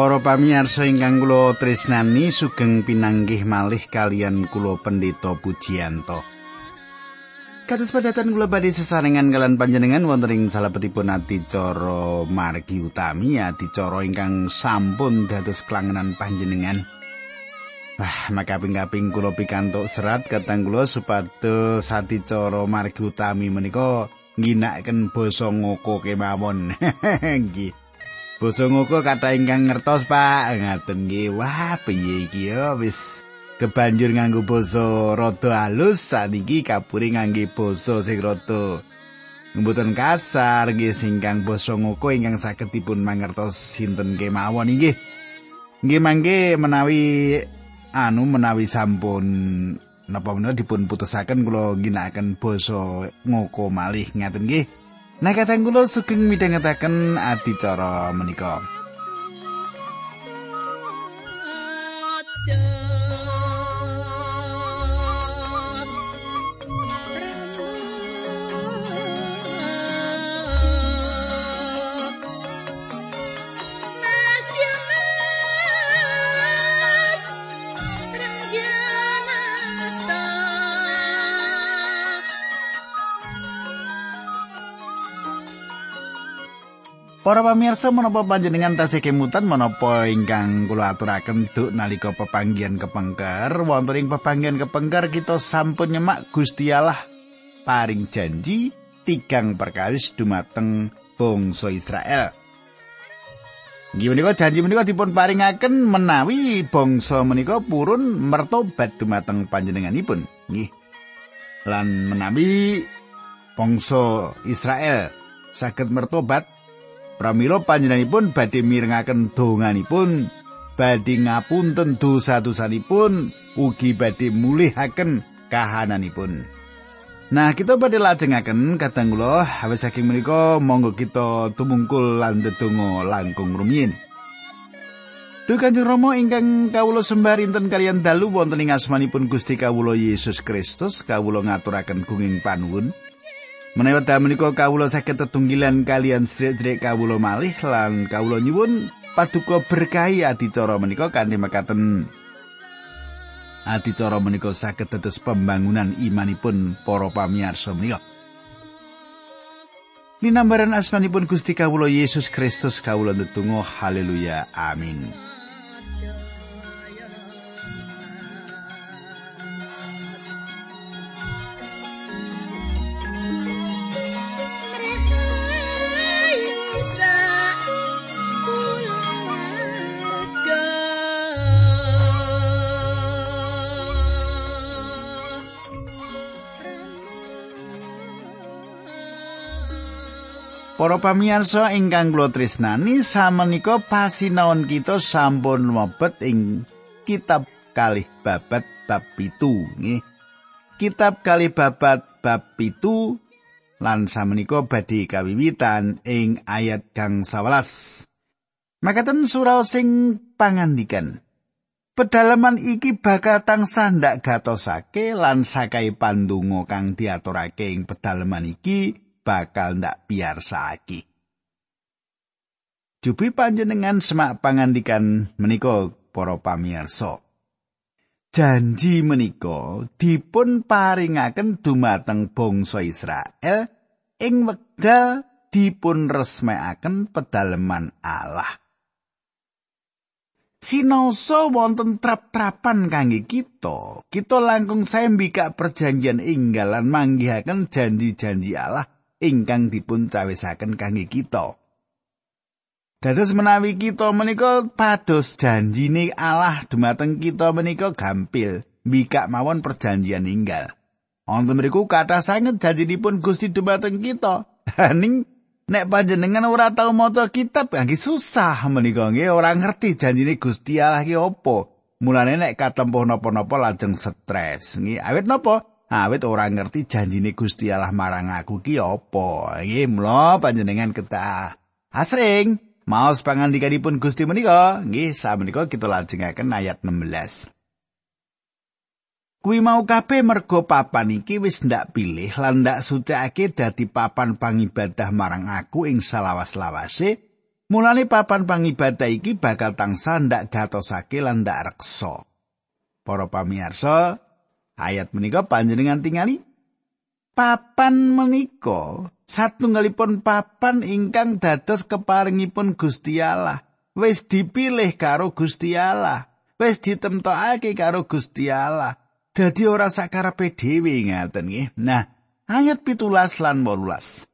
Para pamirsa ingkang kula tresnani sugeng pinanggih malih kalian kula Pendeta Pujiyanto. Kados padatan kula badhe sesarengan kalian panjenengan wonten ing salebetipun adicara margi utami adicara ingkang sampun dados kelangenan panjenengan. Wah, makaping-kaping kula pikantuk serat katang kula supados adicara margi utami menika ngginakaken basa ngoko kemawon. Nggih. Basa ngoko kata ingkang ngertos Pak. Ngaten nggih. Wah piye iki ya? Wis kebanjur nganggo basa rada halus saniki kapuri ngangge basa sing rada mboten kasar nggih singkang basa ngoko ingkang saged dipun mangertos sinten kemawon nggih nggih mangke menawi anu menawi sampun napa menawa dipun putusaken kula ginakaken basa ngoko malih. Ngaten nggih Nah kadang kula sugeng midhangetaken adicara menika. Para pamirsa menapa panjenengan tasih kemutan menapa ingkang kula aturaken duk nalika pepanggihan kepengker wonten ing pepanggihan kepengker kita sampun nyemak Gusti Allah paring janji tigang perkawis dumateng bangsa Israel. Nggih menika janji menika dipun paringaken menawi bangsa menika purun mertobat dumateng panjenenganipun. Nggih. Lan menawi bangsa Israel saged mertobat Pramila panjenenganipun badhe mirengaken donganipun, badhe ngapunten dosa-dosanipun, ugi badhe mulihaken kahananipun. Nah, kita badhe lajengaken kadang kula awis saking menika monggo kita tumungkul lan ndedonga langkung rumiyin. Duh Kanjeng Rama ingkang kawula sembah rinten kalian dalu wonten ing asmanipun Gusti kawula Yesus Kristus, kawula ngaturaken gunging panuwun. Menawi wekdal menika kawula saged tetunggilan kalian sedherek kawula malih lan kawula nyuwun paduka berkahi adicara menika kanthi mekaten adicara menika saged dados pembangunan imanipun para pamirsa menika. Minambaran asmanipun Gusti kawula Yesus Kristus kawula ndedonga haleluya amin. Para pamirsa ingkang kula tresnani samenika pasinaon kita sampun mlebet ing kitab kalih babat bab pitu nggih. Kitab kalih babat bab pitu lan samenika badhe kawiwitan ing ayat kang 11. Makaten surau sing pangandikan. Pedalaman iki bakal tansah ndak gatosake lan sakai pandonga kang diaturake ing pedalaman iki bakal ndak piyarsake. Jupi panjenengan semak pangandikan menika para pamirsa. Janji menika dipun paringaken dumateng bangsa Israel ing wekdal dipun resmekaken pedaleman Allah. Sinoso wonten trap-trapan kangge kita, kita langkung saya mbikak perjanjian inggalan manggihaken janji-janji Allah ingkang dipun cawisaken kangge kita. Dados menawi kita menika pados janjine Allah dumateng kita menika gampil mbikak mawon perjanjian inggal. Wonten mriku kathah sanget janjinipun Gusti dumateng kita. Ning nek panjenengan ora tau maca kitab kangge susah menika nggih ora ngerti janjine Gusti Allah ki apa. Mulane nek katempuh napa-napa lajeng stres. Nggih, awit napa? Awit ora ngerti janjine Gusti Allah marang aku ki apa. Nggih, mula panjenengan ketah asring maos pangandikanipun Gusti menika. Nggih, samenika kita lajengaken ayat 16. Kuwi mau kabeh mergo papan iki wis ndak pilih lan ndak sucake dadi papan pangibadah marang aku ing salawas-lawase Mulane papan pangibadah iki bakal tansah ndak gatosake lan ndak reksa. Para pamirsa, ayat menika panjenengan tingali papan menika satunggalipun papan ingkang dados keparingipun Gusti Allah. Wis dipilih karo Gusti Allah. Wis ditemtokake karo Gusti Allah. Dadi ora sakarepe dhewe ngaten nggih. Nah, ayat pitulas lan 18.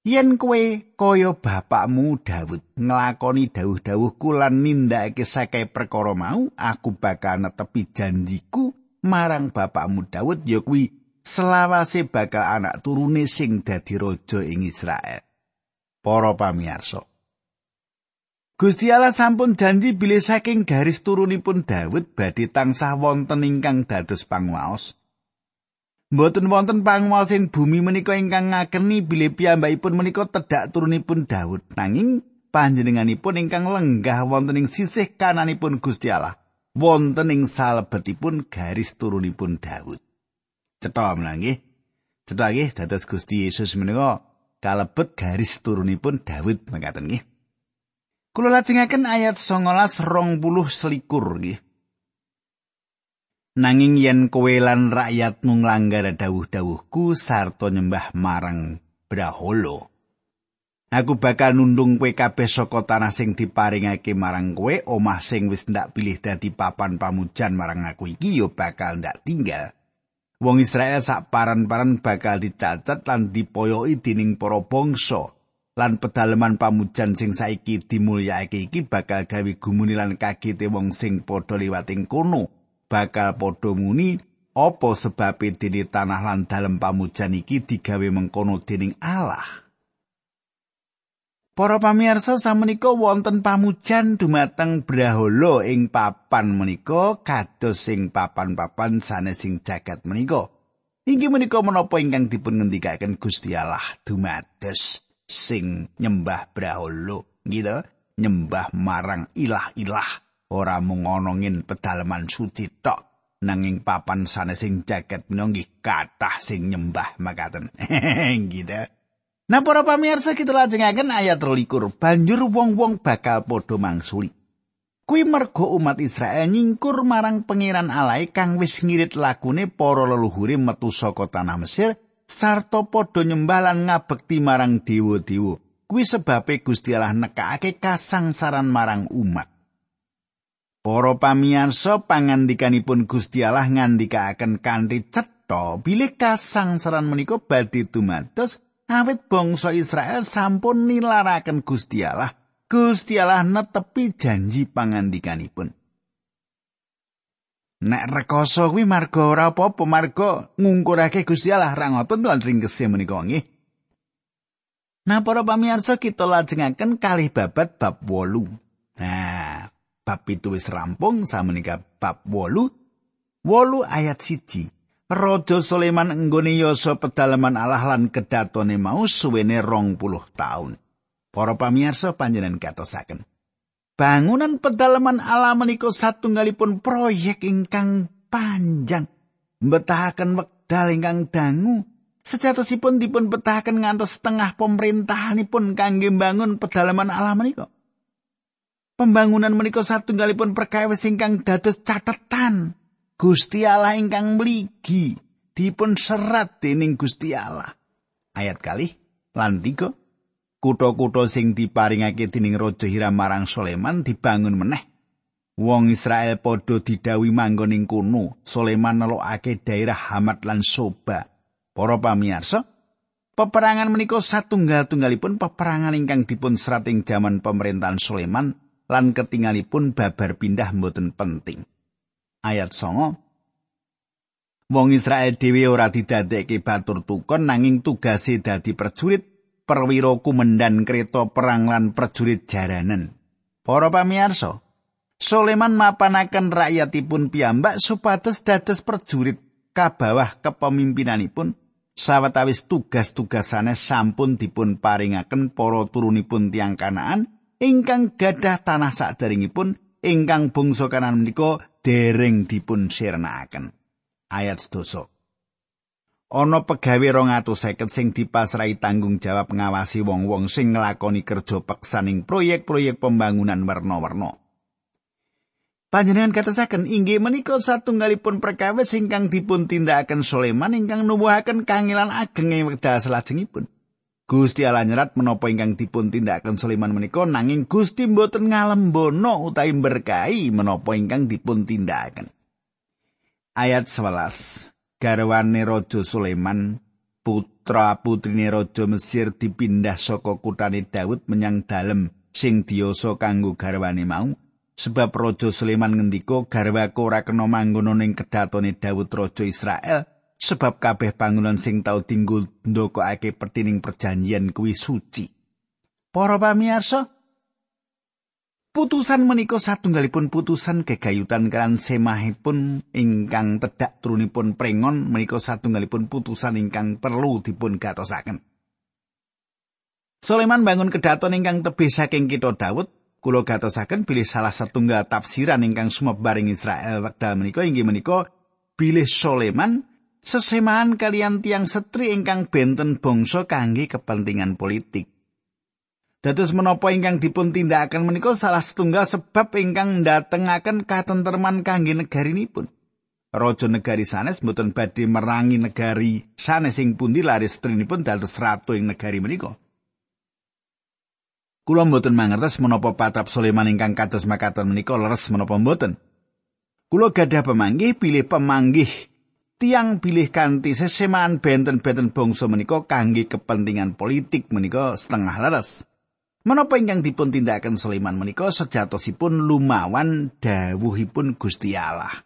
Yen kowe kaya bapakmu Daud nglakoni dawuh-dawuhku lan nindakake sakai perkara mau, aku bakal netepi janjiku marang bapakmu Daud ya kuwi selawase bakal anak turune sing dadi raja ing Israel. Para pamirsa. Gusti Allah sampun janji bilih saking garis turunipun Daud badhe tansah wonten ingkang dados panguwaos. Mboten wonten panguwas ing bumi menika ingkang ngakeni bilih piyambakipun menika tedhak turunipun Daud. Nanging panjenenganipun ingkang lenggah wonten ing sisih kananipun Gusti Allah. Wonten ing salebetipun garis turunipun Daud. Cetha menangih. Cetha nggih dados Gusti Yesus menika kalebet garis turunipun Daud mekaten nggih. Kula lajengaken ayat 19 20 selikur nggih. Nanging yen kowe lan rakyatmu nglanggar dawuh-dawuhku sarta nyembah marang Braholo. Aku bakal nundung kowe kabeh saka tanah sing diparingake marang kowe, omah sing wis ndak pilih dadi papan pamujan marang aku iki yo bakal ndak tinggal. Wong Israel sak paran-paran bakal dicacat lan dipoyoki dening para bangsa. Lan pedaleman pamujan sing saiki dimulyakake iki bakal gawe gumuni lan kagete wong sing padha liwating kono. bakal padha muni apa sebabe dene tanah lan dalem pamujan iki digawe mengkono dening Allah. Para pamirsa samenika wonten pamujan dumateng Brahala ing papan menika kados sing papan-papan sanesing jagat menika. Inggih menika menapa ingkang dipun ngendikaken Gusti Allah dumados sing nyembah Brahala, gitu, nyembah marang ilah-ilah. ora mung ana ngin pedalaman suci tok nanging papan sanesing jaket menunggi kathah sing nyembah makaten gitu Nah para pamirsa kita lajengaken ayat 23 banjur wong-wong bakal padha mangsuli Kui mergo umat Israel nyingkur marang pangeran alai kang wis ngirit lagune para leluhure metu saka tanah Mesir sarta padha nyembah lan ngabekti marang dewa-dewa. Kuwi sebabe Gusti Allah nekake kasangsaran marang umat. Para pamirsa pangandikanipun Gusti Allah ngandikaken kanthi cetha bilih kasangsaran menika badhe tumados awit bangsa Israel sampun nilaraken Gusti Allah. Gusti Allah netepi janji pangandikanipun. Nek rekoso kuwi marga ora apa-apa marga ngungkurake Gusti Allah ra ngoten lan ringkese menika nggih. Nah para pamirsa kita lajengaken kalih babat bab 8. Nah, bab itu wis rampung samenika bab 8 8 ayat siji Raja Sulaiman enggone yasa pedalaman Allah lan kedatone mau suwene rong puluh taun. Para pamirsa panjenengan katosaken. Bangunan pedalaman Allah menika satunggalipun proyek ingkang panjang. Mbetahaken wekdal ingkang dangu. Sejatosipun dipun betahaken ngantos setengah pemerintahanipun kangge bangun pedalaman Allah menika. Pembangunan menika satunggalipun perkawis ingkang dados catetan Gusti Allah ingkang mligi dipun serat dening Gusti Allah. Ayat kali lan tiga kutha-kutha sing diparingake dening Raja Hiram marang Sulaiman dibangun meneh. Wong Israel padha didawi manggon ing kono. Sulaiman nelokake daerah Hamat lan Soba. Para pamirsa, peperangan menika satunggal-tunggalipun peperangan ingkang dipun serat ing jaman pemerintahan Sulaiman lan ketingalipun babar pindah mboten penting. Ayat songo Wong Israel dhewe ora didadekke batur tukon nanging tugase dadi prajurit perwira kumendan kereta perang lan prajurit jaranan. Para pamirsa, Soleman mapanaken rakyatipun piyambak supados dados prajurit kabawah kepemimpinanipun sawetawis tugas-tugasane sampun dipun paringaken para turunipun tiang kanaan ingkang gadah tanah saderengipun ingkang bangsa kanan menika dereng dipun sirnakaken. Ayat 12. ana pegawe 250 sing dipasrai tanggung jawab ngawasi wong-wong sing nglakoni kerja peksaning proyek-proyek pembangunan werna-werna. Panjenengan katasaken inggih menika satunggalipun perkawis ingkang dipun tindakaken Sulaiman ingkang nuwuhaken kangilan ageng ing wekdal salajengipun. Gusti Allah nyerat menapa ingkang dipun tindakaken Sulaiman menika nanging Gusti mboten ngalembono utawi berkahi menapa ingkang dipun tindakaken. Ayat 11. Garwane Raja Sulaiman putra putrine Raja Mesir dipindah saka kutane Daud menyang dalem sing diyasa kanggo garwane mau. sebab Raja Sulaiman ngendika garwaku ora kena manggon ning kedatone Daud Raja Israel sebab kabeh bangunan sing tau dinggo ndokake petining perjanjian kuwi suci. Para pamirsa, putusan menika satunggalipun putusan kegayutan kan semahipun ingkang tedak turunipun prengon menika satunggalipun putusan ingkang perlu dipun gatosaken. Sulaiman bangun kedaton ingkang tebih saking kita Daud kula gatosaken bilih salah setunggal tafsiran ingkang sumebar ing Israel wekdal menika inggih menika bilih Soleman sesemaan kalian tiang setri ingkang benten bangsa kangge kepentingan politik. Dados menapa ingkang dipun tindakaken menika salah setunggal sebab ingkang ndatengaken katenterman kangge negarinipun. Raja negari sanes mboten badhe merangi negari sanes sing pundi laris trinipun dados ratu ing negari menika. Kula mboten mangertos menapa patap Sulaiman ingkang kados makaten menika leres menapa mboten. Kula gadah pemanggih pilih pemanggih tiang pilih kanthi sesemaan benten-benten bangsa menika kangge kepentingan politik menika setengah leres. Menapa ingkang dipun tindakaken Sulaiman menika sejatosipun lumawan dawuhipun Gusti Allah.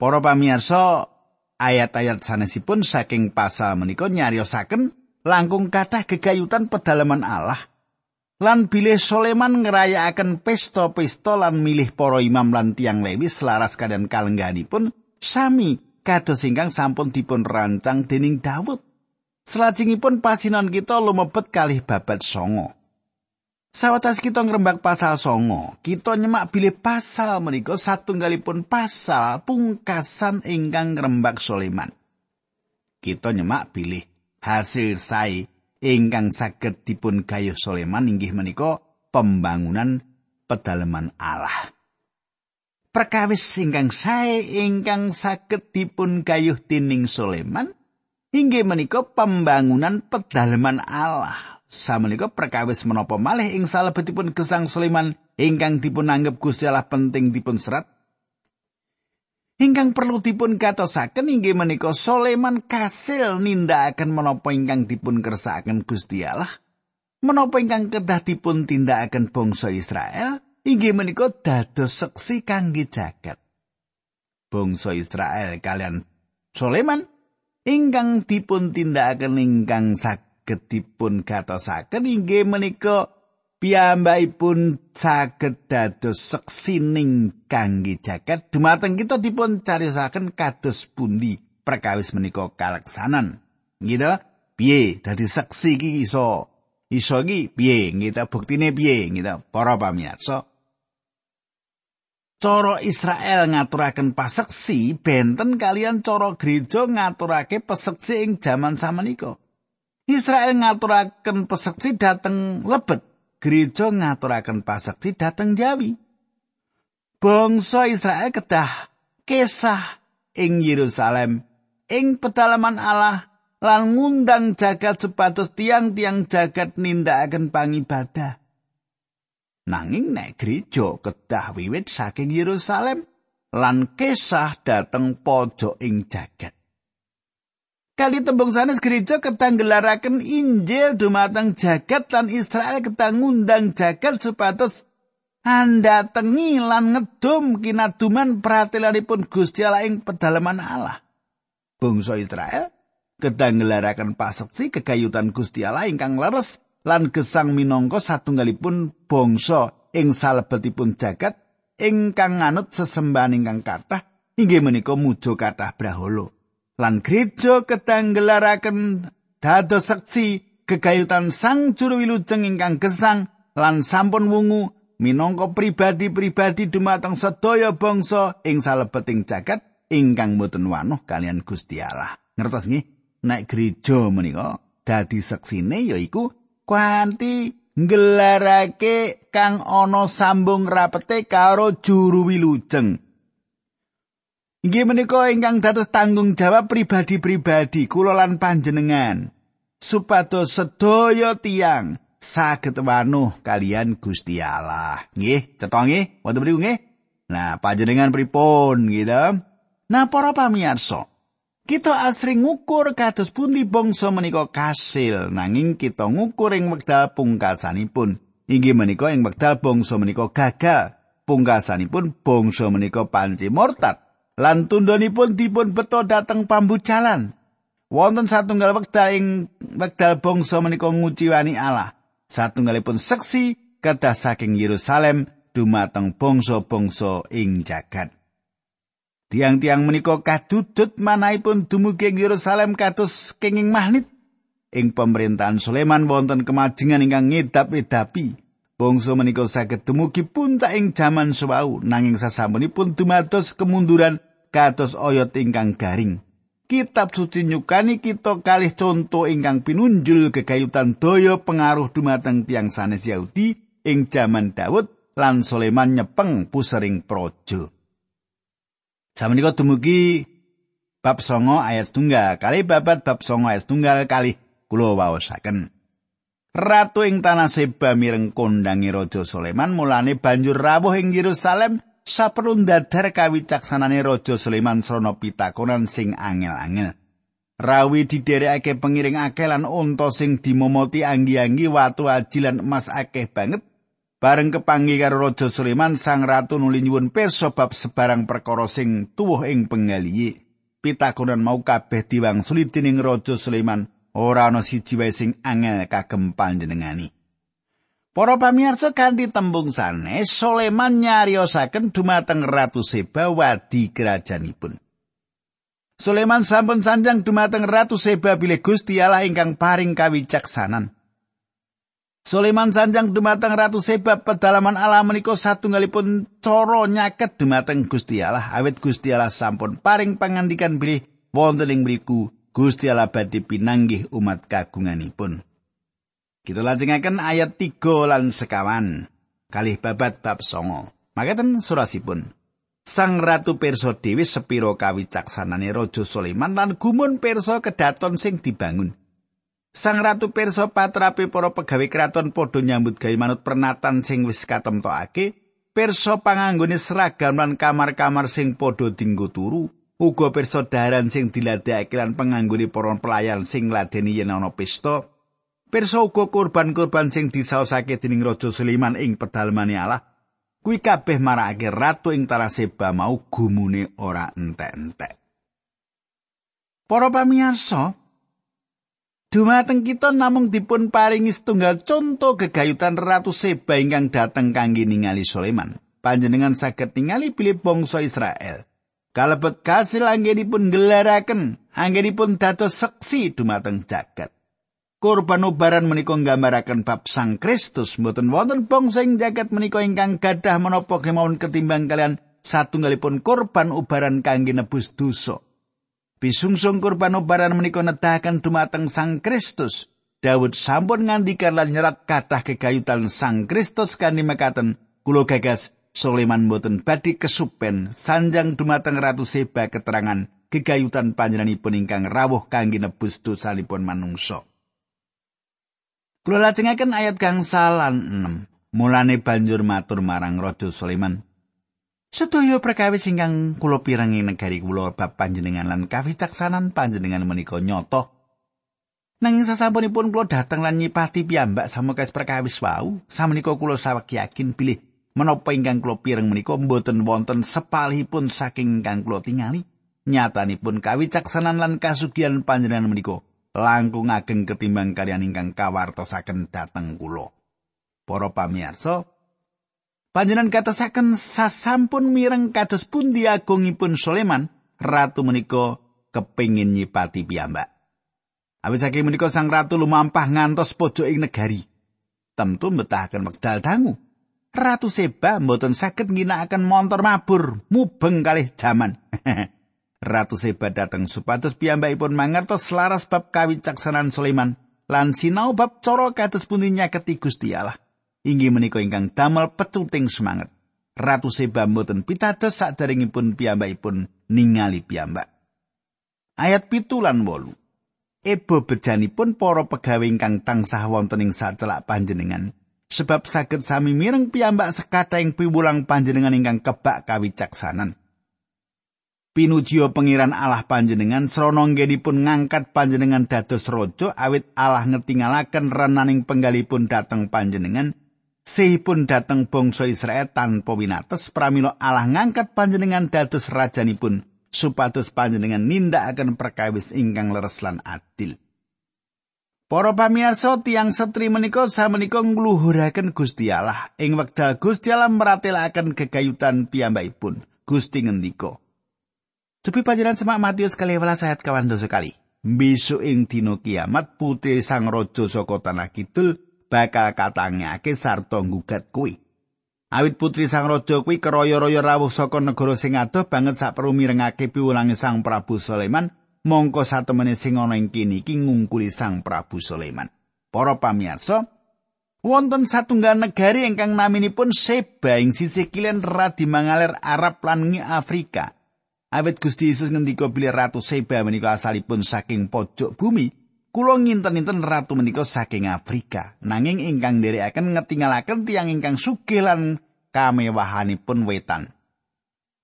Para pamirsa, ayat-ayat sanesipun saking pasal menika nyariosaken langkung kathah gegayutan pedalaman Allah. Lan bilih Soleman ngerayakaken pesta-pesta lan milih para imam lan tiang Lewi selaras kalian kalengganipun sami kados ingkang sampun dipun rancang dening Daud. Selajengipun pasinan kita lumebet kalih babat songo. Sawatas kita ngrembak pasal songo, kita nyemak bilih pasal menika satunggalipun pasal pungkasan ingkang ngrembak Soleman. Kita nyemak bilih hasil sae ingkang saged dipun gayuh Soleman inggih menika pembangunan pedalaman Allah. Perkawis ingkang sae ingkang saged dipun gayuh dening Soleman inggih menika pembangunan pedalaman Allah. Samenika perkawis menapa malih ing salebetipun gesang Sulaiman ingkang dipun anggap Gusti Allah penting dipun serat Ingkang perlu dipun katosaken inggih menika Soleman kasil nindakaken menapa ingkang dipun kersakaken Gusti Allah. Menapa ingkang kedah dipun tindakaken bangsa Israel inggih menika dados seksi kangge jagat. Bangsa Israel kalian Soleman ingkang dipun tindakaken ingkang saged dipun katosaken inggih menika piyambakipun saged dados seksining kangge jagat. Dumateng kita dipun carisaken kados pundi perkawis menika kalaksanan gitu piye? Dadi seksi iki iso? Iso iki piye? Kita buktine piye? Gitu para pamirsa. Coro Israel ngaturaken paseksi benten kalian coro gereja ngaturake peseksi ing jaman samenika. Israel ngaturaken peseksi dateng lebet gereja ngaturaken paseksi dateng Jawi. Bangsa Israel kedah kesah ing Yerusalem ing pedalaman Allah lan ngundang jagat supados tiang-tiang jagat nindakaken pangibadah. Nanging nek gereja kedah wiwit saking Yerusalem lan kesah dateng pojok ing jagat. Kali tembung sanes gereja ketang gelaraken Injil dumateng jagat lan Israel ketang ngundang jagat supados anda tengi lan ngedum kinaduman pratelanipun Gusti Allah ing pedalaman Allah. Bangsa Israel ketang gelaraken paseksi kegayutan Gusti Allah ingkang leres lan gesang minangka satunggalipun bangsa ing salebetipun jagat ingkang nganut sesembahan ingkang kathah inggih menika mujo kathah brahala. Lan gereja ketanggelaraken dados seksi kegayutan sang juru wilujeng ingkang gesang lan sampun wungu minangka pribadi-pribadi dumateng sedaya bangsa ing salebeting jagat ingkang boten wanuh kalian Gusti Allah. Ngertos nggih? Nek gereja menika dadi seksine yaiku kanthi nggelarake kang ana sambung rapete karo juru wilujeng. Inggih menika ingkang dados tanggung jawab pribadi-pribadi kula lan panjenengan supados sedaya tiang saged wanuh kalian Gusti Allah. Nggih, cetha nggih, wonten mriku nggih. Nah, panjenengan pripun gitu? Nah, para pamirsa, kita asring ngukur kados pundi bangsa menika kasil nanging kita ngukur ing wekdal pungkasanipun. Inggih menika ing wekdal bangsa menika gagal. Pungkasanipun bangsa menika panci murtad. Lan tundhonipun dipun beto dhateng pambucalan. Wonten satunggal wekdal ing wekdal bangsa menika nguciwani Allah. Satunggalipun seksi kedah saking Yerusalem dumateng bangsa-bangsa ing jagat. Tiang-tiang menika kadudut manahipun dumugi ing Yerusalem kados kenging magnet. Ing pemerintahan Sulaiman wonten kemajengan ingkang ngedap-edapi. Bangsa menika saged dumugi puncak ing jaman suwau nanging sasampunipun dumados kemunduran kados oyot ingkang garing. Kitab suci nyukani kita kalih conto ingkang pinunjul gegayutan daya pengaruh dumateng tiang sanes Yahudi ing jaman Daud lan Sulaiman nyepeng pusering praja. Samenika dumugi bab songo ayat tunggal kali babat bab songo ayat tunggal kali kula waosaken. Ratu ing tanah Seba mireng kondangi Raja Sulaiman mulane banjur rawuh ing Yerusalem saperlu ndadar kawicaksanane Raja Sulaiman srana pitakonan sing angel-angel. Rawi didherekake pengiring akeh lan unta sing dimomoti anggi-anggi watu aji lan emas akeh banget. Bareng kepanggi karo Raja Sulaiman sang ratu nuli nyuwun pirsa bab sebarang perkara sing tuwuh ing penggalihe. Pitakonan mau kabeh diwangsuli dening Raja Sulaiman ora ana siji wae sing angel kagem panjenengani. Para pamirsa kanthi tembung sanes Soleman nyariosaken dumateng Ratu Seba wadi kerajaanipun. Soleman sampun sanjang dumateng Ratu Seba bilih Gusti Allah ingkang paring kawicaksanan. Soleman sanjang dumateng Ratu Seba pedalaman Allah menika satunggalipun cara nyaket dumateng Gusti Allah awit Gusti Allah sampun paring pangandikan bilih wonten ing mriku Gusti Allah badhe pinanggih umat kagunganipun. Kita lajengaken ayat 3 lan sekawan. Kalih babat bab songo. Makaten surasipun. Sang Ratu Perso Dewi sepiro kawicaksanane Raja Sulaiman lan gumun Perso kedaton sing dibangun. Sang Ratu Perso patrape para pegawe kraton padha nyambut gawe manut pernatan sing wis katemtokake. Perso panganggone seragam lan kamar-kamar sing padha dinggo turu. Uga pirsa daharan sing diladekake lan penganggone para pelayan sing ladeni yen ana pesta pirsa uga kurban-kurban sing disaosake dening Raja Sulaiman ing pedalemane Allah kuwi kabeh marakake ratu ing tanah Seba mau gumune ora entek-entek Para pamirsa Dumateng kita namung dipun paringi setunggal conto gegayutan Ratu Seba ingkang dateng kangge ningali Sulaiman. Panjenengan saged ningali pilih bangsa Israel. Kalebet kasil anggenipun gelaraken anggenipun dados seksi dumateng jagat Korban ubaran menika nggambaraken bab Sang Kristus mboten wonten bangsa ing jagat menika ingkang gadah menapa kemawon ketimbang kalian satunggalipun korban ubaran kangge nebus dosa. Bisungsung korban ubaran menika nedahaken dumateng Sang Kristus. Daud sampun ngandikan lan nyerat kathah kegayutan Sang Kristus kanthi mekaten kula gagas Sulaiman boten badhe kesupen sanjang dumateng Ratu Seba keterangan gegayutan panjenenganipun ingkang rawuh kangge nebus dosanipun manungsa. Kula lajengaken ayat gangsal lan 6. Mulane banjur matur marang Raja Sulaiman. Sedaya perkawis ingkang kula pirangi negari kula bab panjenengan lan kawicaksanan panjenengan menika nyata. Nanging sasampunipun kula dateng lan nyipati piyambak samekes perkawis wau, samenika kula saweg yakin pilih menapa ingkang kula pireng menika mboten wonten sepalihipun saking ingkang kula tingali nyatanipun kawicaksanan lan kasugihan panjenengan menika langkung ageng ketimbang kalian ingkang kawartosaken dhateng kula para pamirsa panjenengan katasaken sasampun mireng kados pundi agungipun Sulaiman ratu menika kepingin nyipati piyambak Awit saking menika sang ratu lumampah ngantos pojok ing negari. Tentu mbetahaken wekdal dangu. Ratu Seba mboten saged ngginakaken montor mabur mubeng kalih jaman. Ratu Seba dateng supados piyambakipun mangertos selaras bab kawicaksanan Sulaiman lan sinau bab cara kados pundi nyaketi Gusti Allah. Inggih menika ingkang damel pecuting semangat. Ratu Seba mboten pitados sadaringipun piyambakipun ningali piyambak. Ayat pitu lan wolu. Ebo bejanipun para pegawe ingkang tansah wonten ing sacelak panjenengan. Sebab saged sami mireng piyambak sekata piwulang panjenengan ingkang kebak kawicaksanan. Pinujio pengiran Allah panjenengan srana nggenipun ngangkat panjenengan dados raja awit Allah ngetingalaken renaning penggalipun dateng panjenengan sehipun dateng bangsa Israel tanpa winates pramila Allah ngangkat panjenengan dados rajanipun supados panjenengan nindakaken perkawis ingkang leres lan adil. Para pamirsa tiang setri menika samenika ngluhuraken Gusti Allah ing wekdal Gusti Allah meratelaken gegayutan piyambakipun. Gusti ngendika, Cepi panjenengan semak Matius kali welas ayat kawan dosa kali. Besok ing dino kiamat putri sang rojo saka tanah kidul bakal katangake sarta nggugat kuwi. Awit putri sang raja kuwi keroyo-royo rawuh saka negara sing adoh banget sak mirengake piwulange sang Prabu Sulaiman, mongko satemene sing ana ing kene iki ngungkuli sang Prabu Sulaiman. Para pamirsa, wonten satunggal negari ingkang naminipun Seba ing sisih kilen radi mangaler Arab lan Afrika. Awit Gusti Yesus ngendika bilih Ratu Seba menika asalipun saking pojok bumi, kula nginten-inten ratu menika saking Afrika. Nanging ingkang nderekaken ngetingalaken tiang ingkang sugih lan kamewahanipun wetan.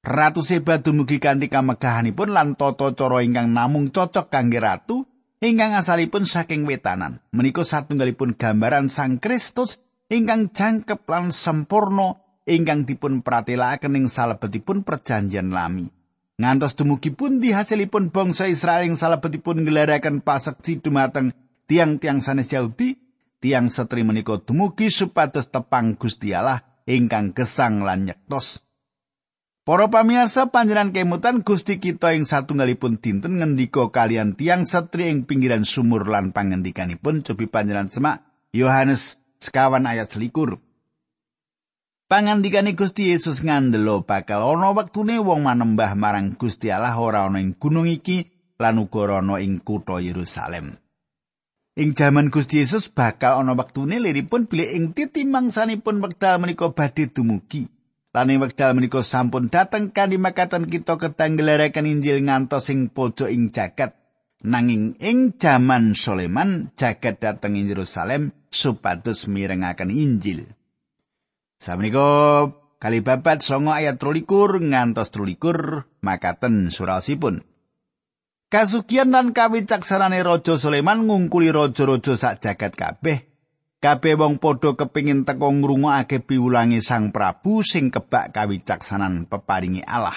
Ratu Seba dumugi kanthi kamegahanipun lan tata cara ingkang namung cocok kangge ratu ingkang asalipun saking wetanan. Menika satunggalipun gambaran Sang Kristus ingkang jangkep lan sempurna ingkang dipun pratelakaken ing salebetipun perjanjian lami. Ngantos dumugi pundi hasilipun bangsa Israel ing salebetipun ngelaraken paseksi dumateng tiang-tiang sanes Yahudi, tiang setri menika dumugi supados tepang Gusti Allah ingkang gesang lan nyektos. Para pamirsa panjenengan kemutan Gusti kita ing satunggalipun dinten ngendika kalian tiang setri ing pinggiran sumur lan pangendikanipun cobi panjenengan semak Yohanes sekawan ayat selikur. Pangandikane Gusti Yesus ngandelo bakal ana wektune wong manembah marang Gusti Allah ora ana ing gunung iki lan uga ana ing kutha Yerusalem. Ing jaman Gusti Yesus bakal ana wektune liripun bilih ing titi mangsanipun wekdal menika badhe dumugi. Lan ing wekdal menika sampun dateng kanthi makatan kita ketanggelaraken Injil ngantos ing pojok ing jagat. Nanging ing jaman Sulaiman jagat dateng ing Yerusalem supados mirengaken Injil. Samenika kali babat songo ayat trulikur ngantos trulikur makaten surasipun. Kasugian lan kawicaksanane Raja Sulaiman ngungkuli raja-raja sak jagat kabeh. Kabeh wong padha kepingin teka ngrungokake piwulangi Sang Prabu sing kebak kawicaksanan peparingi Allah.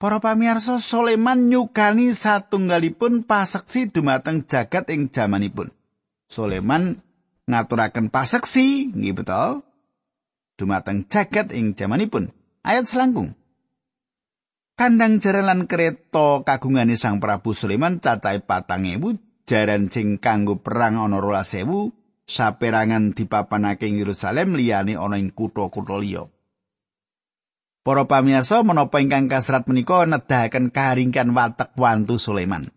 Para pamirsa Sulaiman nyukani satunggalipun paseksi dumateng jagat ing jamanipun. Sulaiman ngaturaken paseksi nggih betul dumateng jagat ing jamanipun ayat selangkung kandang jaran lan kereta kagungane sang Prabu Sulaiman cacahe patang ewu jaran sing kanggo perang ana rolas ewu saperangan dipapanake ing Yerusalem liyane ana ing kutha-kutha liya Para pamirsa menapa ingkang kasrat menika nedahaken karingkan watek wantu Sulaiman.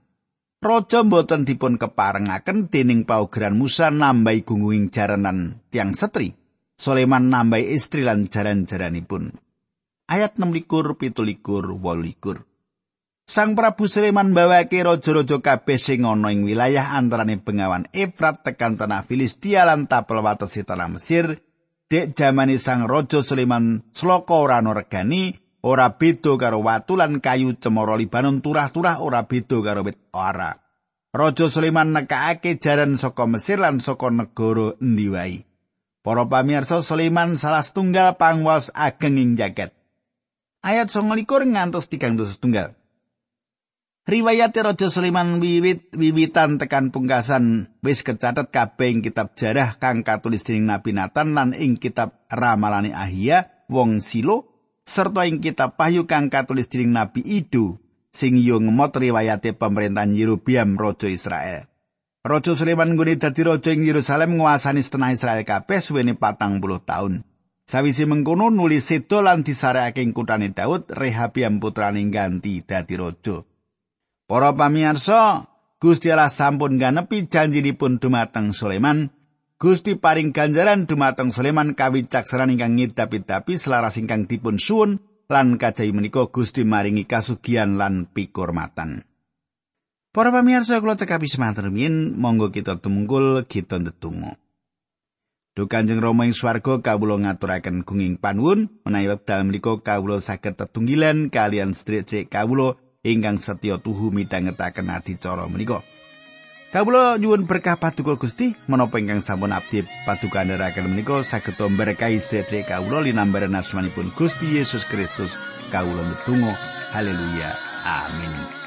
Raja mboten dipun keparengaken dening paugeran Musa nambahi gungguing jaranan tiang setri. Sulaiman nambahi istri lan jaran-jaranipun. Ayat 6 likur, pitu likur, likur. Sang Prabu Sulaiman bawake raja-raja kabeh sing ana ing wilayah antarane Bengawan Efrat tekan tanah Filistia lan tapel watesi tanah Mesir. Dek jamani sang Raja Sulaiman sloka ora regani, ora beda karo watu lan kayu cemara Libanon turah-turah ora beda karo wit ara. Raja Sulaiman nekake jaran saka Mesir lan saka negara endi wae. Para pamirsa Sulaiman salah setunggal pangwas ageng ing jagat. Ayat 29 ngantos 3 setunggal. Riwayat Raja Sulaiman wiwit wiwitan tekan pungkasan wis kecatet kabeh ing kitab jarah kang katulis dening Nabi Nathan lan ing kitab ramalane Ahia wong Silo serta ing kitab Pahyu kang katulis dening Nabi Ido sing yo ngemot riwayate pemerintahan Yerobiam raja Israel. Raja Sulaiman nggone dadi raja ing Yerusalem nguasani setengah Israel kabeh suwene patang puluh taun. Sawise mengkono nulis sedo lan disarekake ing kutane Daud, Rehabiam putrane ganti dadi raja. Para pamirsa, Gusti Allah sampun ganepi janjinipun dumateng Sulaiman. Gusti paring ganjaran dumateng Sulaiman kawicaksanan ingkang ngidapi-dapi selaras ingkang dipun suwun lan kajahi menika Gusti maringi kasugian lan pikurmatan. Para pamirsa kula cekapi semanten monggo kita tumungkul kita ndedonga. Duh Kanjeng Rama ing swarga kawula ngaturaken gunging panuwun menawi wekdal menika kawula saged tetunggilan kalian sedherek kawula ingkang setya tuhu midhangetaken adicara menika. Kawula nyuwun berkah paduka Gusti menapa ingkang sampun abdi paduka ndherekaken menika saged berkahi sedherek kawula linambaran asmanipun Gusti Yesus Kristus. Kawula ndedonga. Haleluya. Amin